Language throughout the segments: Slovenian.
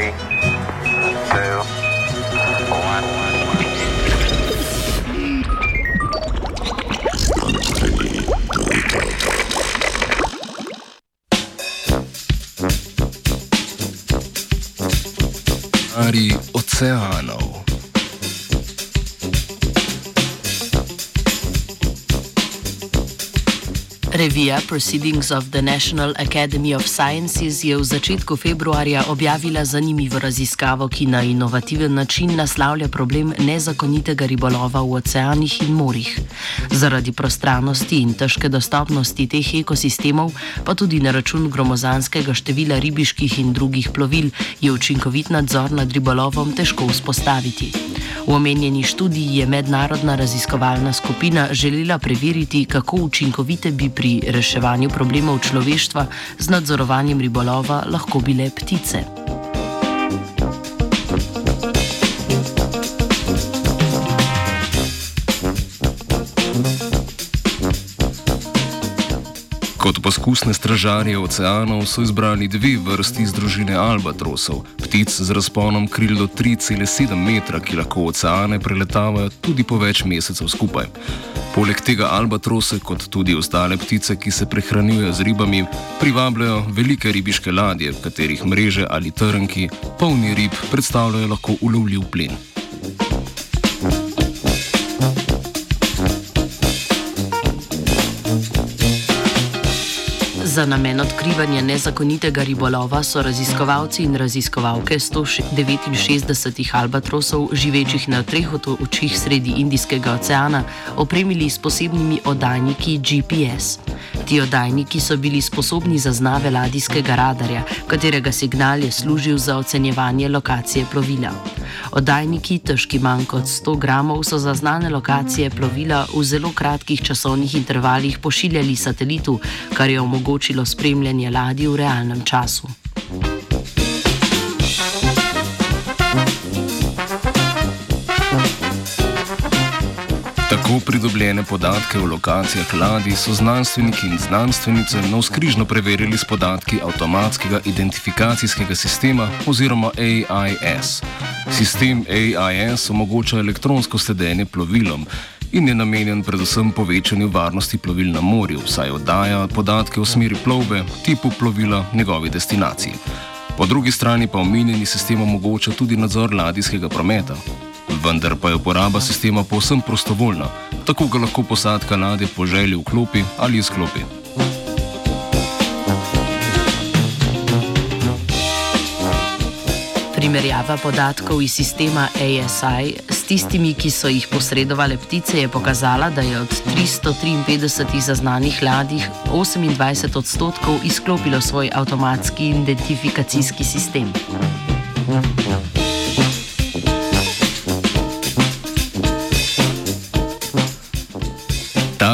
Three, two, Ari Oceano. Revija Proceedings of the National Academy of Sciences je v začetku februarja objavila zanimivo raziskavo, ki na inovativen način naslavlja problem nezakonitega ribolova v oceanih in morjih. Zaradi prostranosti in težke dostopnosti teh ekosistemov, pa tudi na račun gromozanskega števila ribiških in drugih plovil, je učinkovit nadzor nad ribolovom težko vzpostaviti. V omenjeni študiji je mednarodna raziskovalna skupina želela preveriti, kako učinkovite bi pri reševanju problemov človeštva z nadzorovanjem ribolova lahko bile ptice. Kot poskusne stražarje oceanov so izbrali dve vrsti iz družine albatrosov, ptic z razponom kril do 3,7 metra, ki lahko oceane preletavajo tudi po več mesecev skupaj. Poleg tega albatrose, kot tudi ostale ptice, ki se prehranjujejo z ribami, privabljajo velike ribiške ladje, katerih mreže ali trnki, polni rib, predstavljajo lahko ulovljiv plen. Za namen odkrivanja nezakonitega ribolova so raziskovalci in raziskovalke 169 albatrosov, živečih na treh otočjih sredi Indijskega oceana, opremili s posebnimi oddajniki GPS. Ti oddajniki so bili sposobni zaznave ladijskega radarja, katerega signal je služil za ocenjevanje lokacije plovila. Oddajniki, težki manj kot 100 gramov, so za znane lokacije plovila v zelo kratkih časovnih intervalih pošiljali satelitu, kar je omogočilo spremljanje ladij v realnem času. Tako pridobljene podatke o lokacijah ladij so znanstveniki in znanstvenice navskrižno preverili s podatki avtomatskega identifikacijskega sistema oziroma AIS. Sistem AIS omogoča elektronsko sledenje plovilom in je namenjen predvsem povečanju varnosti plovil na morju, saj oddaja podatke o smeri plovbe, tipu plovila, njegovi destinaciji. Po drugi strani pa omenjeni sistem omogoča tudi nadzor ladijskega prometa. Vendar pa je uporaba sistema povsem prostovoljna, tako ga lahko posadka ladje po želji vklopi ali izklopi. Primerjava podatkov iz sistema ASI s tistimi, ki so jih posredovale ptice, je pokazala, da je od 353 zaznanih ladij 28 odstotkov izklopilo svoj avtomatski identifikacijski sistem. Ta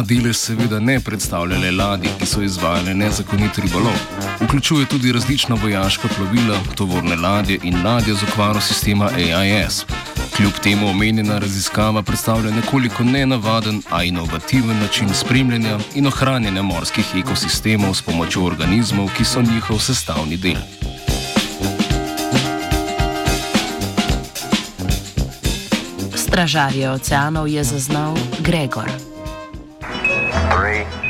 delež seveda ne predstavlja le ladij, ki so izvajale nezakonit ribolov. Vključuje tudi različna vojaška plovila, tovorne ladje in ladje z okvaro sistema AIS. Kljub temu omenjena raziskava predstavlja nekoliko nenavaden, a inovativen način spremljanja in ohranjanja morskih ekosistemov s pomočjo organizmov, ki so njihov sestavni del. Stražarje oceanov je zaznal Gregor. three.